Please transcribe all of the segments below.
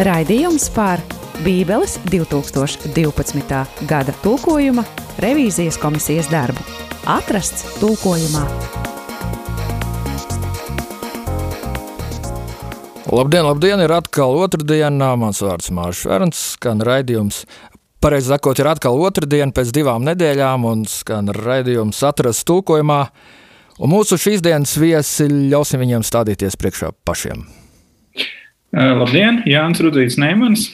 Raidījums par Bībeles 2012. gada tulkojuma revīzijas komisijas darbu. Atrasts tulkojumā. Labdien, labdien! Ir atkal otrdiena. Mans vārds Mārcis Kalns. Skan raidījums. Pareizi sakot, ir atkal otrdiena pēc divām nedēļām, un skan raidījums atrasts tulkojumā. Un mūsu šīs dienas viesi ļausim viņiem stādīties priekšā pašiem. Labdien, Jānis Rudzīts Neimans.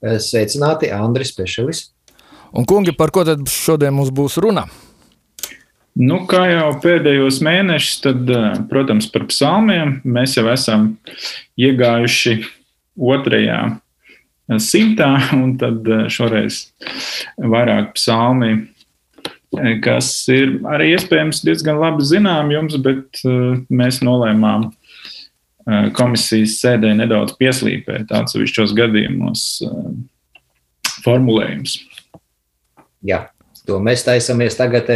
Sveicināti, Andris Pešelis. Un, kungi, par ko tad šodien mums būs runa? Nu, kā jau pēdējos mēnešus, tad, protams, par psalmiem mēs jau esam iegājuši otrajā simtā, un tad šoreiz vairāk psalmi, kas ir arī iespējams diezgan labi zinām jums, bet mēs nolēmām komisijas sēdē nedaudz pieslīpēt atsevišķos gadījumos formulējums. Jā, to mēs taisamies tagad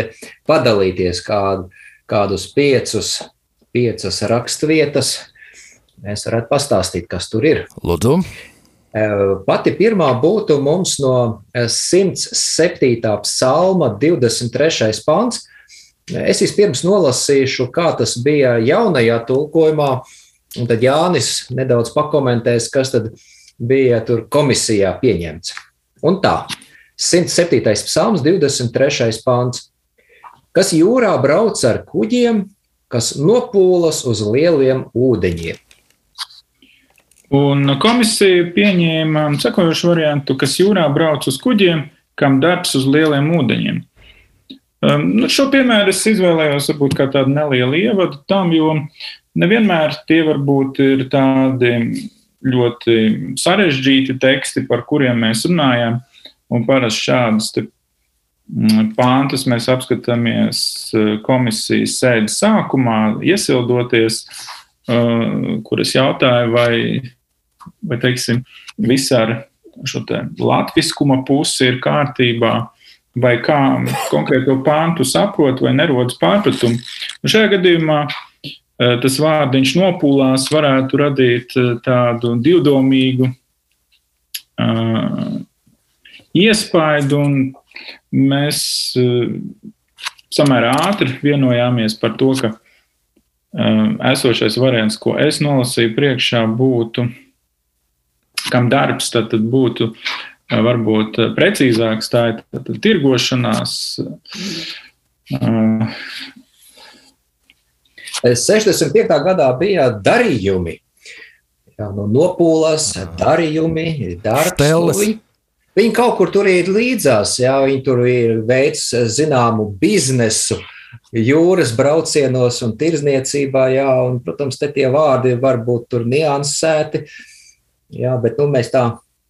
padalīties kādu, kādus piecus, piecas raksturvietas. Mēs varētu pastāstīt, kas tur ir. Lūdzu. Pati pirmā būtu mums no 107. psalma 23. pāns. Es vispirms nolasīšu, kā tas bija jaunajā tulkojumā, Un tad Jānis nedaudz pakomentēs, kas tad bija tur komisijā pieņemts. Un tā, 107. psalms, 23. pāns. Kas jūrā brauc ar kuģiem, kas nopūlas uz lieliem ūdeņiem. Un komisija pieņēma sekojošu variantu, kas jūrā brauc uz kuģiem, kam darbs uz lieliem ūdeņiem. Um, nu, šo piemēru es izvēlējos varbūt kā tādu nelielu ievadu tam, jo Nevienmēr tie varbūt ir tādi ļoti sarežģīti teksti, par kuriem mēs runājam. Un parasti šādas mm, pāntus mēs apskatāmies e, komisijas sēdes sākumā, iesildoties, e, kur es jautāju, vai, vai teiksim, viss ar šo latviskuma pusi ir kārtībā vai kā konkrēto pāntu saprot, vai nerodas pārpratumi. Šajā gadījumā Eh, tas vārdiņš nopūlās varētu radīt eh, tādu divdomīgu uh, iespaidu, un mēs samērā ātri vienojāmies par to, ka esošais variants, ko es nolasīju priekšā, būtu, kam darbs tad, tad būtu varbūt precīzāks, tā ir tad, tirgošanās. Uh, 65. gadā bija darījumi. Jā, no nu, nopūlas, darījumi, darbs. Nu, viņi kaut kur tur ir līdzās, jā, viņi tur ir veids zināmu biznesu jūras braucienos un tirzniecībā, jā, un, protams, te tie vārdi var būt tur niansēti, jā, bet, nu, mēs tā,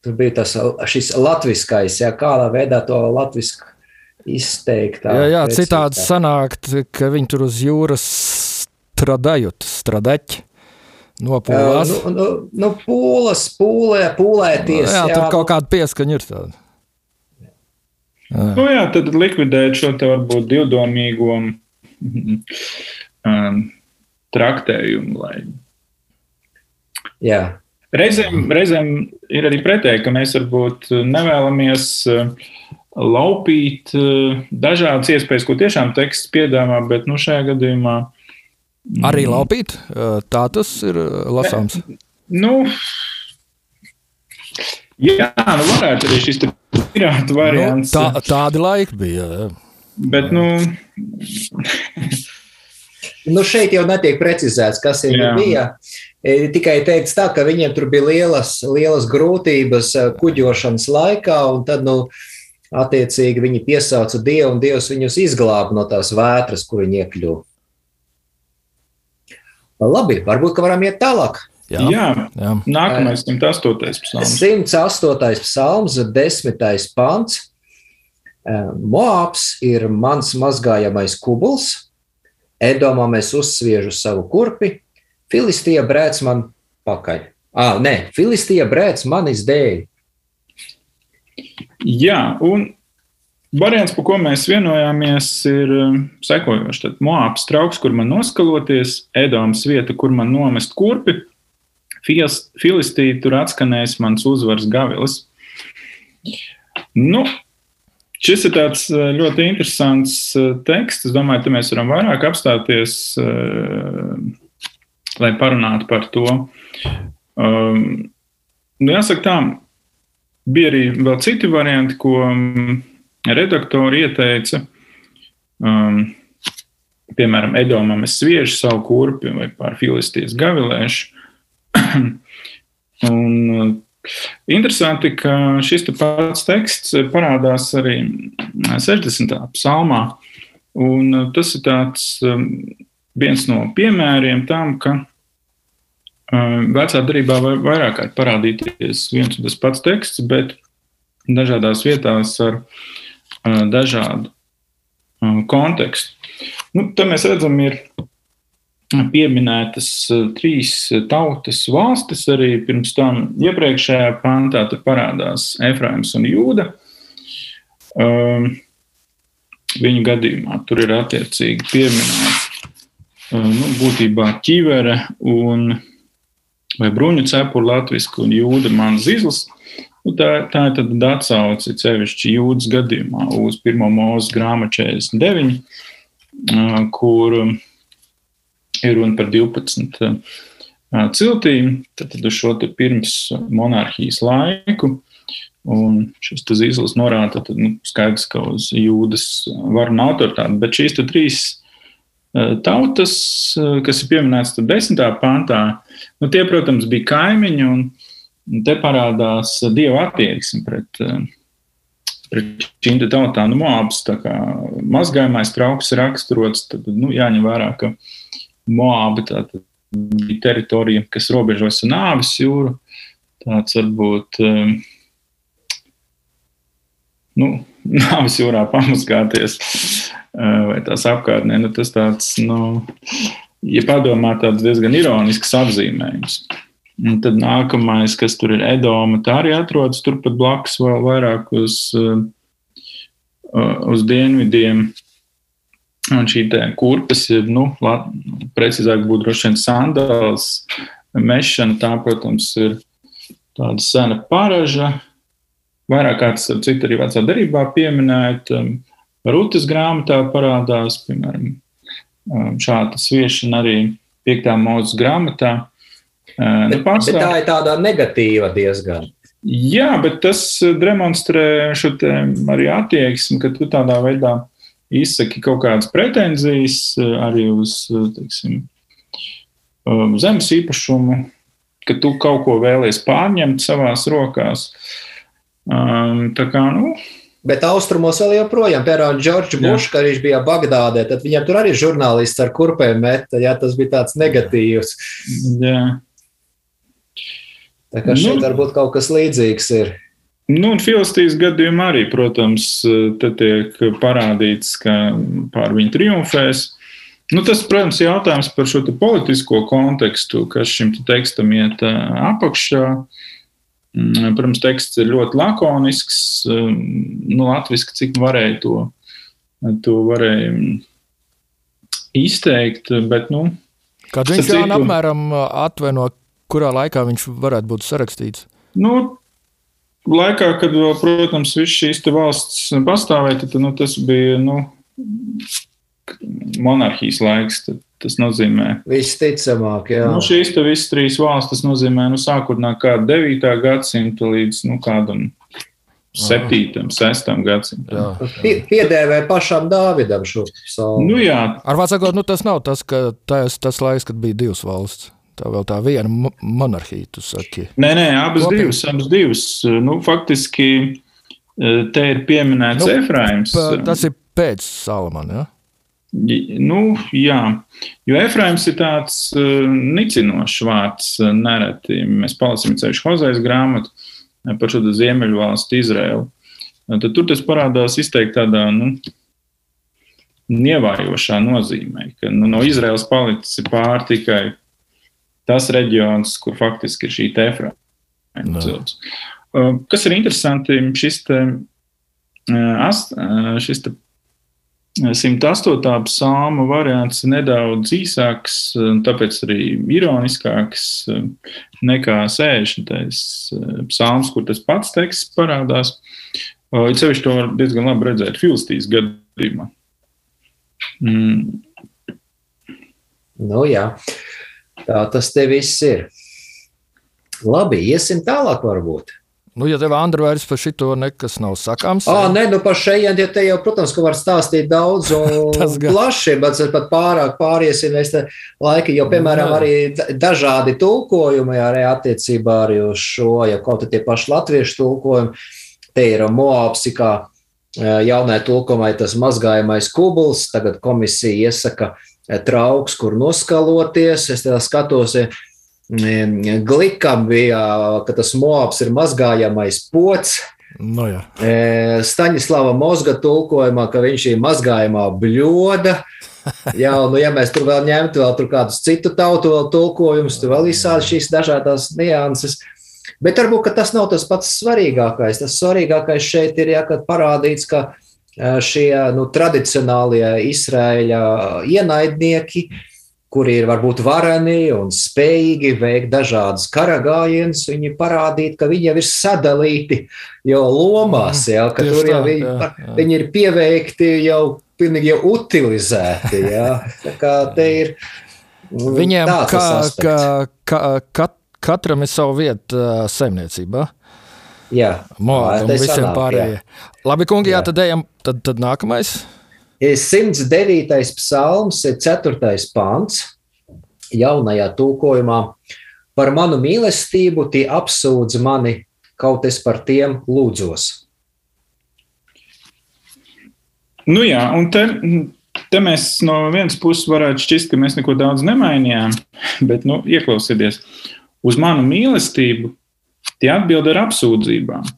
tur bija tas, šis latviskais, jā, kādā veidā to latvisku izteikt. Jā, jā, citādi sanākt, ka viņi tur uz jūras stradājot, stradaķi. Nopūlās. Nu, nu, nu, pūles, pūlē, pūlēties. Jā, jā, tur kaut kāda pieskaņa ir tāda. Jā. Nu, jā, tad likvidēt šo te varbūt divdomīgo um, traktējumu. Lai... Jā. Reizēm, reizēm ir arī pretēji, ka mēs varbūt nevēlamies uh, laupīt uh, dažādas iespējas, ko tiešām teksts piedāvā, bet nu, šajā gadījumā Arī mm. laupīt, tā tas ir lasāms. Nu, jā, nu varētu arī šis pirāta nu, variants. Nu, tā, tādi laiki bija. Jā. Bet, nu. nu, šeit jau netiek precizēts, kas ir bija. Tikai teikts tā, ka viņiem tur bija lielas, lielas grūtības kuģošanas laikā, un tad, nu, attiecīgi viņi piesauca Dievu, un Dievs viņus izglāba no tās vētras, kur viņi iekļuva. Labi, varbūt varam iet tālāk. Jā, jā, jā. nākamais 108. psalms. 108. psalms, 10. pants. Moabs ir mans mazgājamais kubuls, Edomā mēs uzsviežu savu kurpi, Filistija brēc man pakaļ. Ah, nē, Filistija brēc manis dēļ. Jā, un Variants, par ko mēs vienojāmies, ir um, sekojošs. Tad Moāps trauks, kur man noskaloties, Edomas vieta, kur man nomest kurpi, Filistī tur atskanēs mans uzvaras gavilis. Nu, šis ir tāds ļoti interesants teksts. Es domāju, ka mēs varam vairāk apstāties, lai parunātu par to. Um, nu, jāsaka tā, bija arī vēl citi varianti, ko redaktori ieteica. Um, piemēram, Edomam sviežu savu kurpi vai pār filistijas gavilēšu. un, Interesanti, ka šis pats teksts parādās arī 60. psalmā. Un tas ir tāds, um, viens no piemēriem tam, ka um, vecā darbā var vairāk parādīties viens un tas pats teksts, bet dažādās vietās ar uh, dažādu kontekstu. Nu, Tad mēs redzam, ir pieminētas trīs tautas valstis. Arī pirms tam iepriekšējā pantā parādās Efraims un Jūda. Viņu gadījumā tur ir attiecīgi pieminēts uh, nu, būtībā ķivere un vai bruņu cepura latviešu un jūda man zizls. Nu, tā, tā ir tad atsauce cevišķi jūdas gadījumā uz 1. mūža grāmatu 49 kur ir runa par 12 ciltīm, tad uz šo pirms monarhijas laiku. Un šis zīles norāda, tad nu, skaidrs, ka uz jūdas varu un autoritāti, bet šīs trīs tautas, kas ir pieminētas desmitā pantā, nu, tie, protams, bija kaimiņi, un te parādās dieva attieksme pret pret šīm tautām. Nu, Moabs kā mazgājumais trauks raksturots, tad nu, jāņem vērā, ka Moabi bija teritorija, kas robežojas ar nāvis jūru. Tāds varbūt um, nu, nāvis jūrā pamazgāties uh, vai tās apkārtnē. Nu, tas tāds, nu, ja padomā, tāds diezgan ironisks apzīmējums. Un tad nākamais, kas tur ir Edoma, tā arī atrodas turpat blakus, vēl vairāk uz, uh, uz dienvidiem. Un šī kurpes ir, nu, precīzāk būtu droši vien sandāls, mešana, tā, protams, ir tāda sena paraža. Vairāk kāds, citu arī vecā darbā pieminēt, um, Rūtas grāmatā parādās, piemēram, um, šāda sviešana arī 5. mūzes grāmatā. Nu, bet, bet tā ir tāda negatīva diezgan. Jā, bet tas demonstrē šo arī attieksmi, ka tu tādā veidā izsaki kaut kādas pretenzijas arī uz teiksim, zemes īpašumu, ka tu kaut ko vēlies pārņemt savās rokās. Tā kā, nu, Bet austrumos vēl joprojām, piemēram, Džordžs Bušs, kad viņš bija Bagdādē, tad viņam tur arī žurnālists ar kurpēm meta, ja tas bija tāds negatīvs. Jā. Tā kā šeit nu, varbūt kaut kas līdzīgs ir. Nu, un Filistīs gadījumā arī, protams, tiek parādīts, ka pār viņu triumfēs. Nu, tas, protams, ir jautājums par šo politisko kontekstu, kas šim te tekstam iet apakšā. Mm, protams, teksts ir ļoti lakonisks, nu, latviski, cik varēja to, to varēja izteikt, bet, nu. Kad viņš jau apmēram atvaino kurā laikā viņš varētu būt sarakstīts? Nu, laikā, kad vēl, protams, viss šīs valsts pastāvēja, tad nu, tas bija nu, monarhijas laiks. Tas nozīmē, ka visticamāk, jā. Nu, šīs visas trīs valstis nozīmē, nu, sākot no kāda 9. gadsimta līdz nu, kādam 7. 6. gadsimtam. Pie, piedēvē pašam Dāvidam šo savu. Nu, jā. Ar vārdu sakot, nu, tas nav tas, ka tas, tas laiks, kad bija divas valsts. Tā vēl tā viena monarhija, tu saki. Nē, nē, abas Kopīgi. divas, abas divas. Nu, faktiski e, te ir pieminēts nu, Efraims. Tas ir pēc Salamana, ja? Nu, jā, jo Efraims ir tāds uh, nicinošs vārds. E, nereti mēs palasām ceļu Hozejas grāmatu par šo ziemeļu valstu Izraēlu. Tad tur tas parādās izteikti tādā, nu, nievājošā nozīmē, ka nu, no Izraels palicis pār tikai tas reģions, kur faktiski ir šī tefraņa cilts. Kas ir interesanti, šis, te, šis te 108. psalma variants ir nedaudz īsāks, tāpēc arī ironiskāks nekā 60. psalms, kur tas pats teksts parādās. Ir sevišķi to var diezgan labi redzēt Filistīs gadījumā. Mm. Nu, jā, tā tas te viss ir. Labi, iesim tālāk varbūt. Nu, ja tev, Andra, vairs par šito nekas nav sakāms, tad. Nē, nu par šeit, ja te jau, protams, ka var stāstīt daudz un plaši, bet pat pārāk pāriesim mēs te laiki, jo, piemēram, Nē. arī dažādi tulkojumi arī attiecībā arī uz šo, ja kaut tie paši latviešu tulkojumi, te ir Moabs, kā jaunai tulkomai tas mazgājamais kubuls, tagad komisija iesaka trauks, kur noskaloties. Es skatos, Glikam bija, ka tas moabs ir mazgājamais pots. No nu jā. Staņislava Mozga tulkojumā, ka viņš ir mazgājamā bļoda. Jā, nu, ja mēs tur vēl ņemtu vēl tur kādus citu tautu tulkojumus, tur vēl visādi šīs dažādas nianses. Bet varbūt tas nav tas pats svarīgākais. Tas svarīgākais šeit ir, ja, kad parādīts, ka šie nu, tradicionālie Izraēļa ienaidnieki uh, kuri ir varbūt vareni un spējīgi veikt dažādas karagājienus, viņi parādīt, ka viņi jau ir sadalīti jau lomās, mhm. jā, ka Tieši tur jau tā, viņi, jā, jā. viņi ir pieveikti jau pilnīgi jau utilizēti. Jā. Tā kā te ir. Mm, Viņiem kā, kā, kā, kat, katram ir sava vieta saimniecībā. Jā, Moāta un visiem pārējiem. Labi, kungi, jā, jā tad ejam, tad, tad nākamais. 109. psalms ir 4. pāns jaunajā tulkojumā. Par manu mīlestību tie apsūdz mani, kaut es par tiem lūdzos. Nu jā, un te, te mēs no vienas puses varētu šķist, ka mēs neko daudz nemainījām, bet nu, ieklausieties, uz manu mīlestību tie atbild ar apsūdzībām,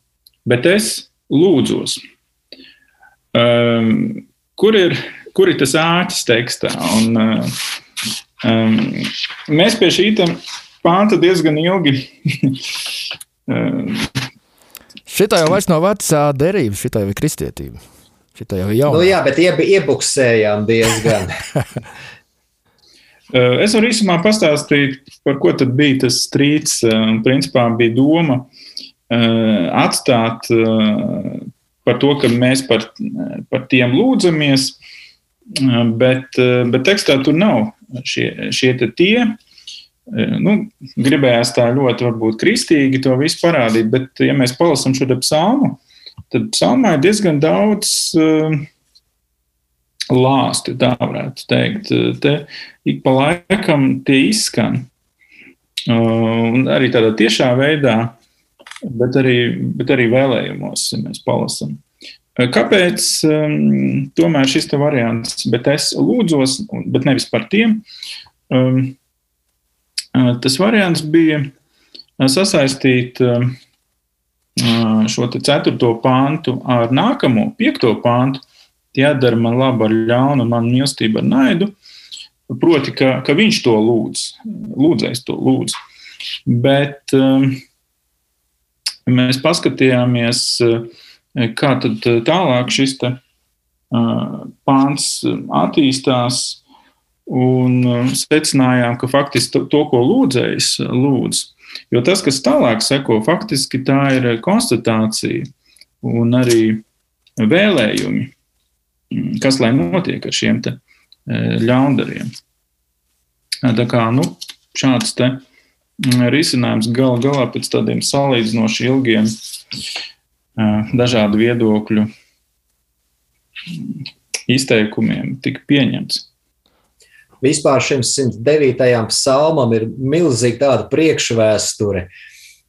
bet es lūdzos. Um, kur ir, kur ir tas āķis tekstā. Un, um, mēs pie šī pānta diezgan ilgi. um, Šitā jau vairs nav vecā derība, šitā jau ir kristietība. Šitā jau ir jauna. Nu jā, bet ieb, iebuksējām diezgan. es varu īsumā pastāstīt, par ko tad bija tas strīds. Principā bija doma atstāt par to, ka mēs par, par tiem lūdzamies, bet, bet tekstā tur nav šie, šie tie. Nu, gribējās tā ļoti, varbūt, kristīgi to visu parādīt, bet, ja mēs palasām šo psalmu, tad psalmā ir diezgan daudz uh, lāstu, tā varētu teikt. Te ik pa laikam tie izskan. Uh, un arī tādā tiešā veidā bet arī, bet arī vēlējumos, ja mēs palasām. Kāpēc um, tomēr šis variants, bet es lūdzos, bet nevis par tiem? Um, tas variants bija sasaistīt um, šo ceturto pāntu ar nākamo, piekto pāntu. Jādara man labi ar ļaunu, man mīlestību ar naidu. Proti, ka, ka viņš to lūdz, lūdzēs to lūdz. Bet um, mēs paskatījāmies, eh, kā tad eh, tālāk šis te, uh, pāns attīstās, un secinājām, ka faktiski to, to ko lūdzējs, lūdz. Jo tas, kas tālāk seko, faktiski tā ir konstatācija un arī vēlējumi, kas lai notiek ar šiem te ļaundariem. Tā kā nu, šāds te risinājums gal galā pēc tādiem salīdzinoši ilgiem dažādu viedokļu izteikumiem tika pieņemts. Vispār šim 109. psalmam ir milzīga tāda priekšvēsture.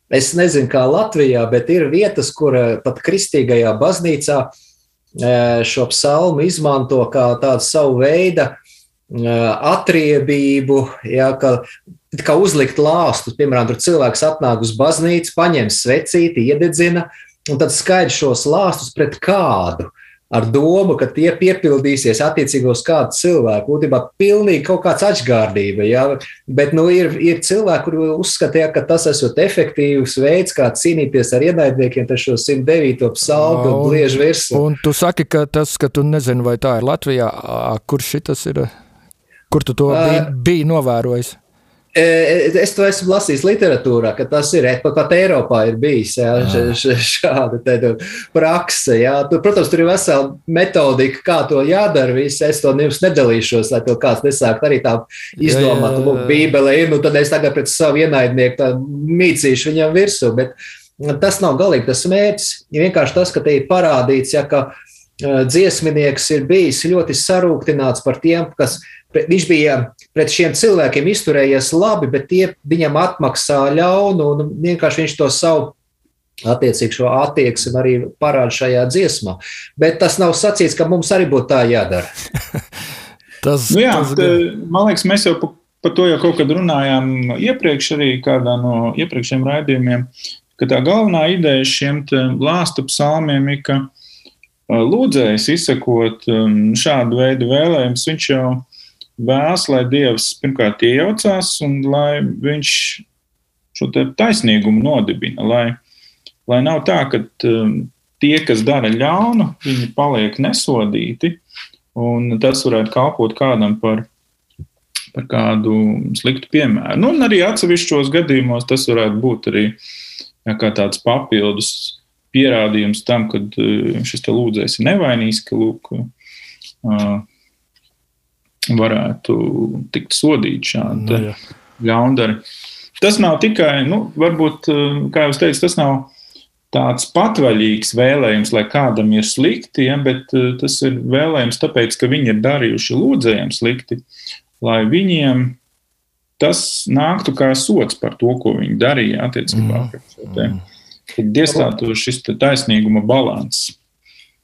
Es nezinu, kā Latvijā, bet ir vietas, kur pat kristīgajā baznīcā šo psalmu izmanto kā tādu savu veidu atriebību, ja, ka kā uzlikt lāstus. Piemēram, tur cilvēks atnāk uz baznīcu, paņem svecīti, iededzina, un tad skaidrs šos lāstus pret kādu. Ar domu, ka tie piepildīsies attiecībā uz kādu cilvēku. Būtībā pilnīgi kaut kāds atšķārdība. Ja? Bet nu, ir, ir cilvēki, kuri uzskatīja, ka tas esot efektīvs veids, kā cīnīties ar ienaidniekiem, tad šo 109. psalmu bliež virsū. Un tu saki, ka tas, ka tu nezini, vai tā ir Latvijā, kur šitas ir, kur tu to biji, biji novērojis? Es to esmu lasījis literatūrā, ka tas ir pat, pat Eiropā ir bijis jā, šāda tāda prakse. Jā. Tur, protams, tur ir vesela metodika, kā to jādara. Viss. Es to jums nedalīšos, lai to kāds nesāktu arī tā izdomāt. Lūk, Bībele ir, nu tad es tagad pret savu ienaidnieku mīcīšu viņam virsū. Bet tas nav galīgi tas mērķis. Vienkārši tas, ka te ir parādīts, ja, ka dziesminieks ir bijis ļoti sarūktināts par tiem, kas viņš bija pret šiem cilvēkiem izturējies labi, bet tie viņam atmaksā ļaunu, un vienkārši viņš to savu attiecīgi šo attieksmi arī parāda šajā dziesmā. Bet tas nav sacīts, ka mums arī būtu tā jādara. tas, nu jā, tas... Tā, man liekas, mēs jau par pa to jau kaut kad runājām iepriekš, arī kādā no iepriekšējiem raidījumiem, ka tā galvenā ideja šiem lāstu psalmiem ir, ka lūdzējs izsakot šādu veidu vēlējumus, viņš jau vēlas, lai Dievs pirmkārt iejaucās un lai viņš šo taisnīgumu nodibina. Lai, lai nav tā, ka um, tie, kas dara ļaunu, viņi paliek nesodīti, un tas varētu kalpot kādam par, par kādu sliktu piemēru. Nu, un arī atsevišķos gadījumos tas varētu būt arī kā tāds papildus pierādījums tam, ka uh, šis lūdzējs ir nevainīgs, ka lūk, uh, varētu tikt sodīti šādi nu, ļaundari. Tas nav tikai, nu, varbūt, eh, kā jau teicu, tas nav tāds patvaļīgs vēlējums, lai kādam ir slikti, ja, bet eh, tas ir vēlējums tāpēc, ka viņi ir darījuši lūdzējiem slikti, lai viņiem tas nāktu kā sots par to, ko viņi darīja attiecībā mm. pret šo te. Kad iestātu šis taisnīguma balanss.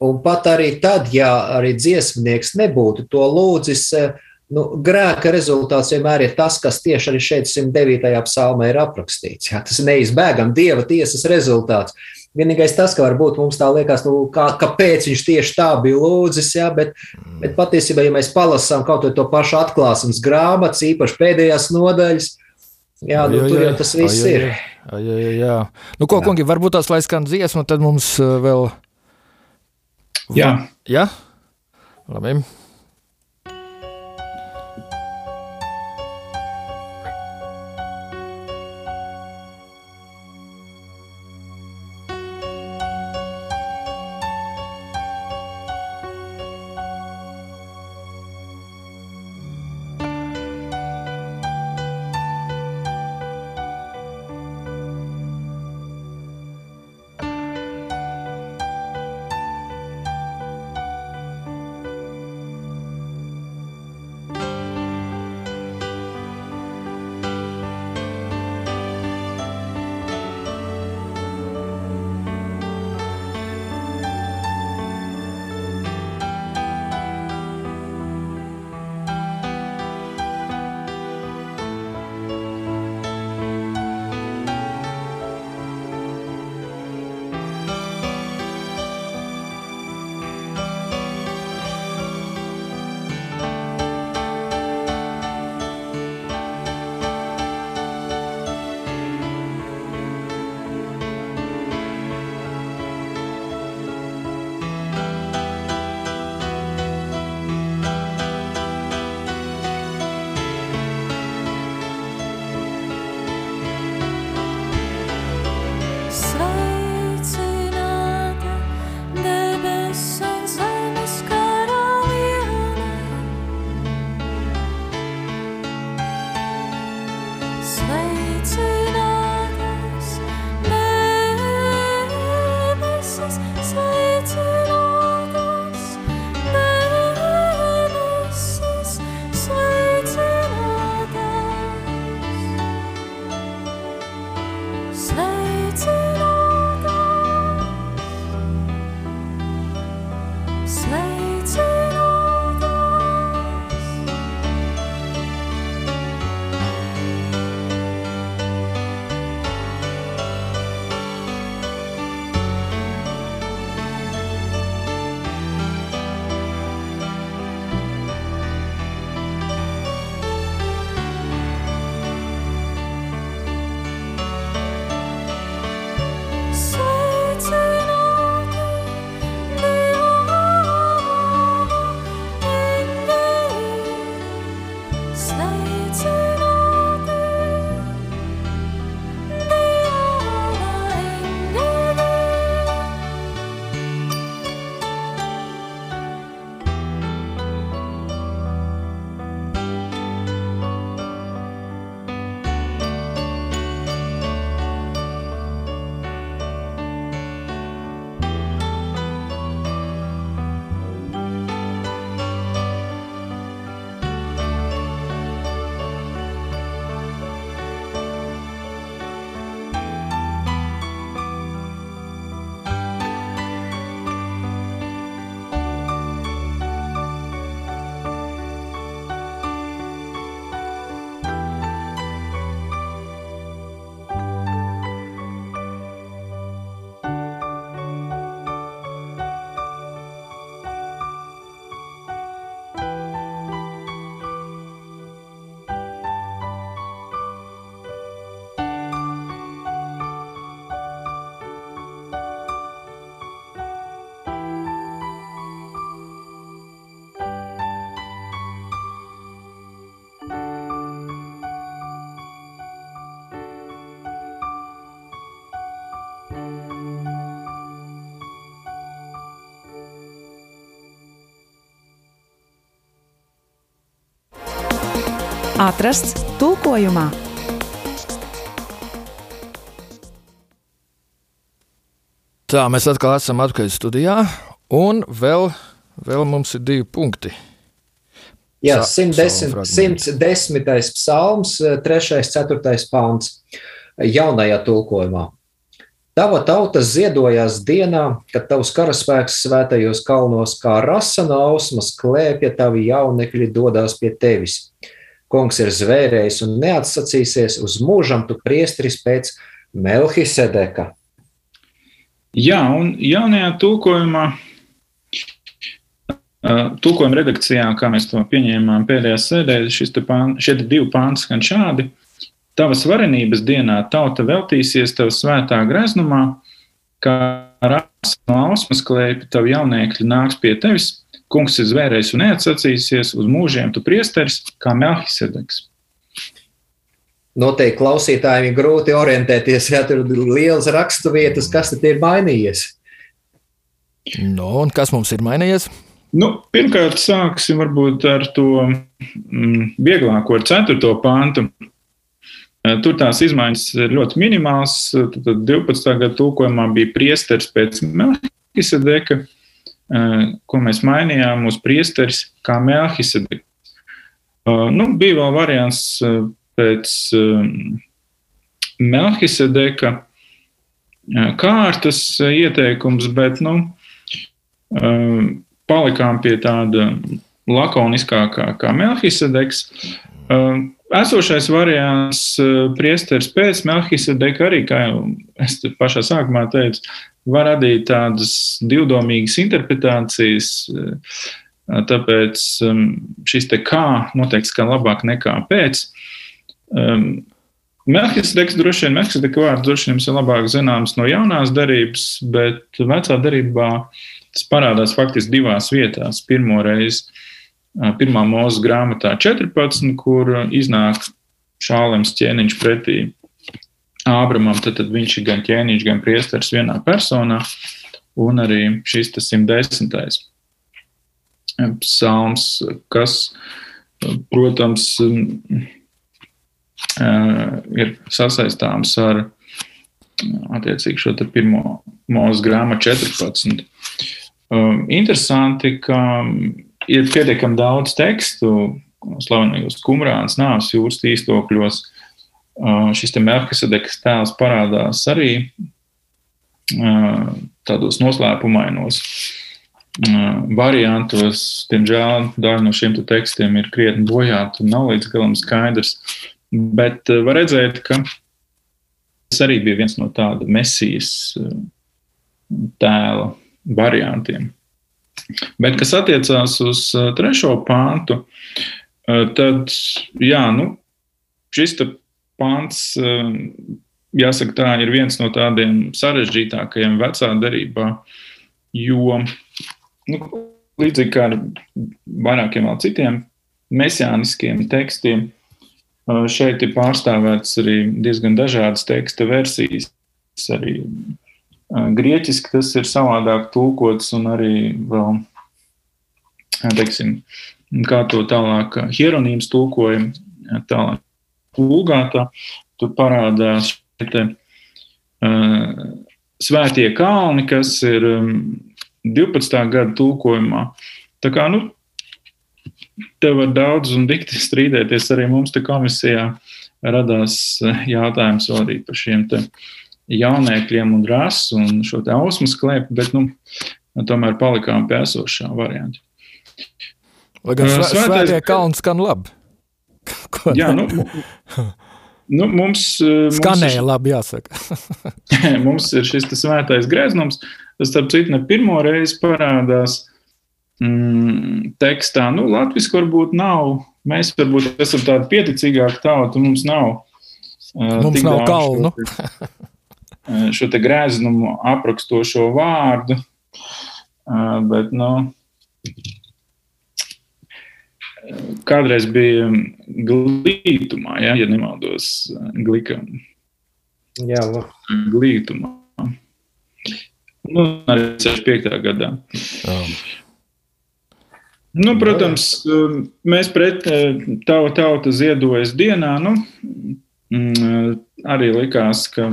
Un pat arī tad, ja arī dziesmnieks nebūtu to lūdzis, eh, nu, grēka rezultāts vienmēr ir tas, kas tieši arī šeit, 109. psalmā, ir aprakstīts. Jā, tas ir neizbēgami dieva tiesas rezultāts. Vienīgais tas, ka varbūt mums tā liekas, nu, kā, kāpēc viņš tieši tā bija lūdzis, jā, bet, bet patiesībā, ja mēs palasām kaut to pašu atklāsmes grāmatas, īpaši pēdējās nodaļas, jā, nu, jā, jā, tur jau tas viss jā, jā, ir. Jā, jā, jā, jā. Nu, ko, jā. kungi, varbūt tās lai skan dziesma, tad mums uh, vēl Jā. Jā? Labi. Atrasts tulkojumā! Tā, mēs atkal esam atpakaļ studijā, un vēl, vēl mums ir divi punkti. Jā, Sa- 110. psalmu fragments. 110. psalms, 3. 4. pāns, jaunajā tulkojumā. Tava tauta ziedojās dienā, kad tavs karaspēks svētajos kalnos kā rasa nausmas klēpja tavi jaunekļi dodās pie tevis. Kungs ir zvērējis un neatsacīsies uz mūžam tu priestris pēc Melhisedeka. Jā, un jaunajā tulkojumā, ā, tulkojuma redakcijā, kā mēs to pieņēmām pēdējā sēdē, pān, šie divi pāns skan šādi. Tavas varenības dienā tauta veltīsies tev svētā greznumā, kā rasa no ausmas klēpja, tavu jauniekļi nāks pie tevis. Kungs ir zvērējis un neatsacīsies uz mūžiem, tu priesteris, kā Melhisedeks. Noteikti klausītājiem ir grūti orientēties, ja tur ir liels rakstu vietas, kas tad ir mainījies. Nu, un kas mums ir mainījies? Nu, pirmkārt, sāksim varbūt ar to mm, vieglāko, ar 4. pāntu. Eh, Tur tās izmaiņas ir ļoti minimālas. Tad tad 12. gada tulkojumā bija priesteris pēc Melkisedeka, ko mēs mainījām uz priesteris kā Melkisedeka. Eh, Nu, bija vēl variants eh, pēc eh, Melkisedeka eh, kārtas eh, ieteikums, bet, nu, eh, palikām pie tāda lakoniskākā kā Melkisedeks. Esošais variants, priesteris pēc Melkisedeka arī, kā jau es pašā sākumā teicu, var radīt tādas divdomīgas interpretācijas. uh, Tāpēc um, šis te kā noteikti skan labāk nekā pēc. Um, Melkisedeks droši vien, Melkisedeka vārds droši vien ir labāk zināms no jaunās darības, bet vecā darbā tas parādās faktiski divās vietās. Pirmo reizi, pirmā mūža grāmatā 14, kur iznāk šālems ķēniņš pretī Ābramam, tad, tad viņš ir gan ķēniņš, gan priesteris vienā personā, un arī šis tas 110. psalms, kas, protams, ir sasaistāms ar attiecīgi šo pirmo mūža grāmatu 14. Um, interesanti, ka ir pietiekami daudz tekstu slavenajos kumrāns, nāves jūras tīstokļos. Šis Melkisedekas tēls parādās arī tādos noslēpumainos variantos. Diemžēl daži no šiem te tekstiem ir krietni bojāti un nav līdz galam skaidrs. Bet var redzēt, ka tas arī bija viens no tāda mesijas tēla variantiem. Bet, kas attiecās uz trešo pāntu, tad, jā, nu, šis te pāns, uh, jāsaka, tā ir viens no tādiem sarežģītākajiem vecā derībā, jo, nu, līdzīgi kā ar vairākiem vēl citiem mesijāniskiem tekstiem, uh, šeit ir pārstāvēts arī diezgan dažādas teksta versijas, arī Grieķiski tas ir savādāk tulkots, un arī vēl, teiksim, kā to tālāk hieronīms tulkojam, tālāk vulgātā, tur parādās te uh, svētie kalni, kas ir um, 12. gada tulkojumā. Tā kā, nu, te var daudz un dikti strīdēties arī mums te komisijā radās jautājums arī par šiem te jaunēkļiem un rasu un šo te ausmas klēpi, bet nu, tomēr palikām pie esošā varianta. Lai gan svētie kalni skan labi. Ko Jā, nu, nu mums, mums, Skanēja labi, jāsaka. mums ir šis svētais greznums. Tas, starp citu, ne pirmo reizi parādās mm, tekstā. Nu, Latvijas varbūt nav. Mēs varbūt esam tādi pieticīgāki tauti, mums nav. uh, Mums nav kalnu. Šo te, uh, šo te greznumu aprakstošo vārdu. Uh, Bet, nu, kādreiz bija glītumā, ja, ja nemaldos, glikam, Jā, la- glītumā. Nu, arī 65. gadā. Jā. Nu, protams, mēs pret tavu tautu ziedojas dienā. Nu, mm, arī likās, ka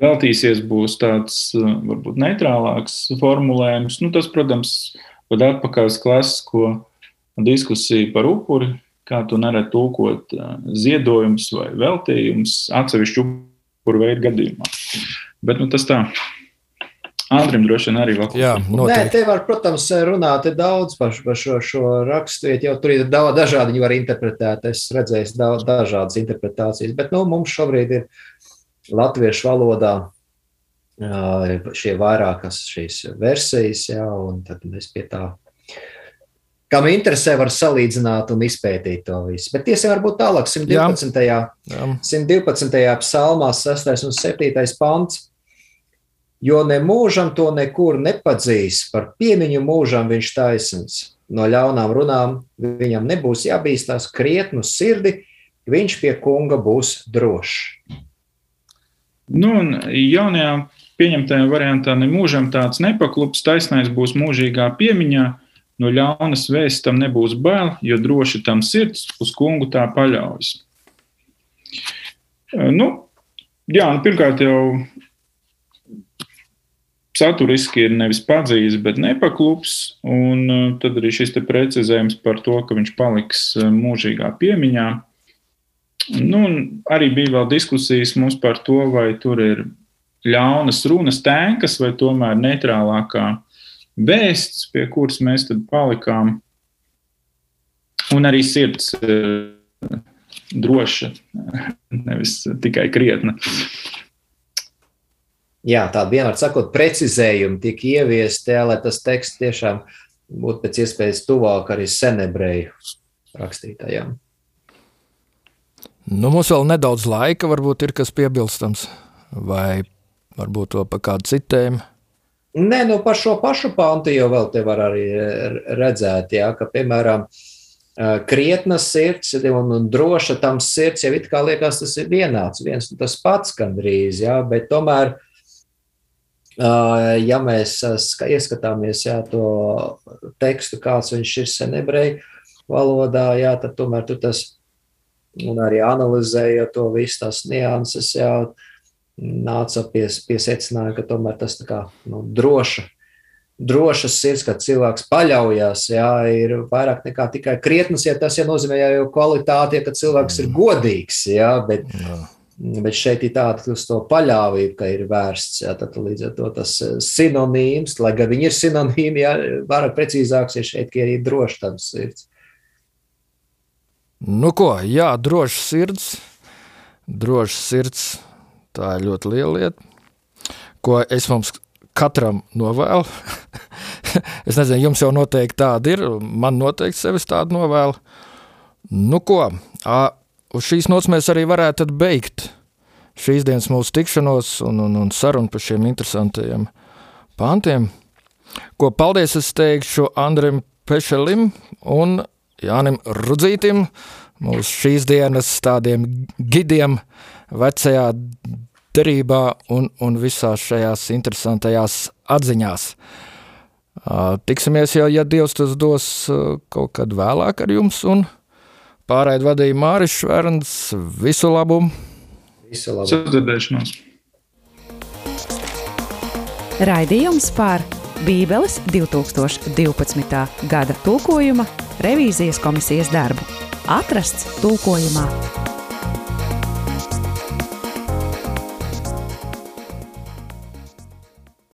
veltīsies būs tāds varbūt neitrālāks formulējums. Nu, tas, protams, pat atpakaļ uz klasisko diskusiju par upuri, kā tu neredz tulkot ziedojums vai veltījums atsevišķu upuru veidu gadījumā. Bet nu, tas tā. Andrim droši vien arī vēl kaut kas tāds. Nē, te var, protams, runāt daudz par, par šo, šo raksturiet, jo tur ir daudz dažādi, viņi var interpretēt. Es redzēju daudz dažādas interpretācijas, bet nu, mums šobrīd ir latviešu valodā šie vairākas šīs versijas, jā, un tad mēs pie tā kam interesē, var salīdzināt un izpētīt to visu. Bet tiesim varbūt tālāk, 112. Jā. Jā. 112. psalmā 6. un 7. pants jo ne mūžam to nekur nepadzīs, par piemiņu mūžam viņš taisns. No ļaunām runām viņam nebūs jābīstās krietnu sirdi, viņš pie kunga būs drošs. Nu, jaunajā pieņemtajā variantā ne mūžam tāds nepaklups, taisnais būs mūžīgā piemiņā, no ļaunas vēsts tam nebūs bail, jo droši tam sirds uz kungu tā paļaujas. Nu, jā, nu, pirmkārt jau saturiski ir nevis padzīs, bet nepaklups. Un uh, tad arī šis precizējums par to, ka viņš paliks uh, mūžīgā piemiņā. Nu, arī bija vēl diskusijas mums par to, vai tur ir ļaunas runas tēnkas vai tomēr neitrālākā vēsts, pie kuras mēs tad palikām. Un arī sirds uh, droša, nevis tikai krietna jā, tāda vienmēr sakot, precizējumi tika ieviesti, jā, lai tas teksts tiešām būtu pēc iespējas tuvāk arī senebreju rakstītājām. Nu, mums vēl nedaudz laika, varbūt ir kas piebilstams, vai varbūt to par kādu citēm. Nē, nu par šo pašu pantu jau vēl te var arī redzēt, jā, ka, piemēram, krietna sirds un, un droša tam sirds, jau it kā liekas, tas ir vienāds, viens un tas pats gandrīz, jā, bet tomēr uh, Ja mēs ieskatāmies jā, to tekstu, kāds viņš ir senebreju valodā, jā, tad tomēr tur tas, un arī analizējot to visu tās nianses, jā, nāca pie, pie secinājuma, ka tomēr tas kā nu, droša, drošas sirds, kad cilvēks paļaujas, jā, ir vairāk nekā tikai krietnes, ja tas ja nozīmē jau kvalitāti, ja ka cilvēks ir godīgs, jā, bet jā Bet šeit ir tāda uz to paļāvību, ka ir vērsts. Jā, tad līdz ar to tas eh, sinonīms, lai gan viņi ir sinonīmi, jā, vairāk precīzāks ir šeit, ka ir drošs tam sirds. Nu ko, jā, drošs sirds, drošs sirds, tā ir ļoti liela lieta, ko es mums katram novēlu. es nezinu, jums jau noteikti tāda ir, man noteikti sevis tāda novēlu. Nu ko, uz šīs nots mēs arī varētu beigt šīs dienas mūsu tikšanos un, un, un sarunu par šiem interesantajiem pantiem. Ko paldies es teikšu Andrim Pešelim un Jānim Rudzītim, mūsu šīs dienas tādiem gidiem vecajā derībā un, un visās šajās interesantajās atziņās. Tiksimies jau, ja Dievs tas dos kaut kad vēlāk ar jums un Pārēd vadīja Māris Šverns. Visu labu! Visu labu! Sadzirdēšanos! Raidījums par Bībeles 2012. gada tulkojuma revīzijas komisijas darbu atrasts tulkojumā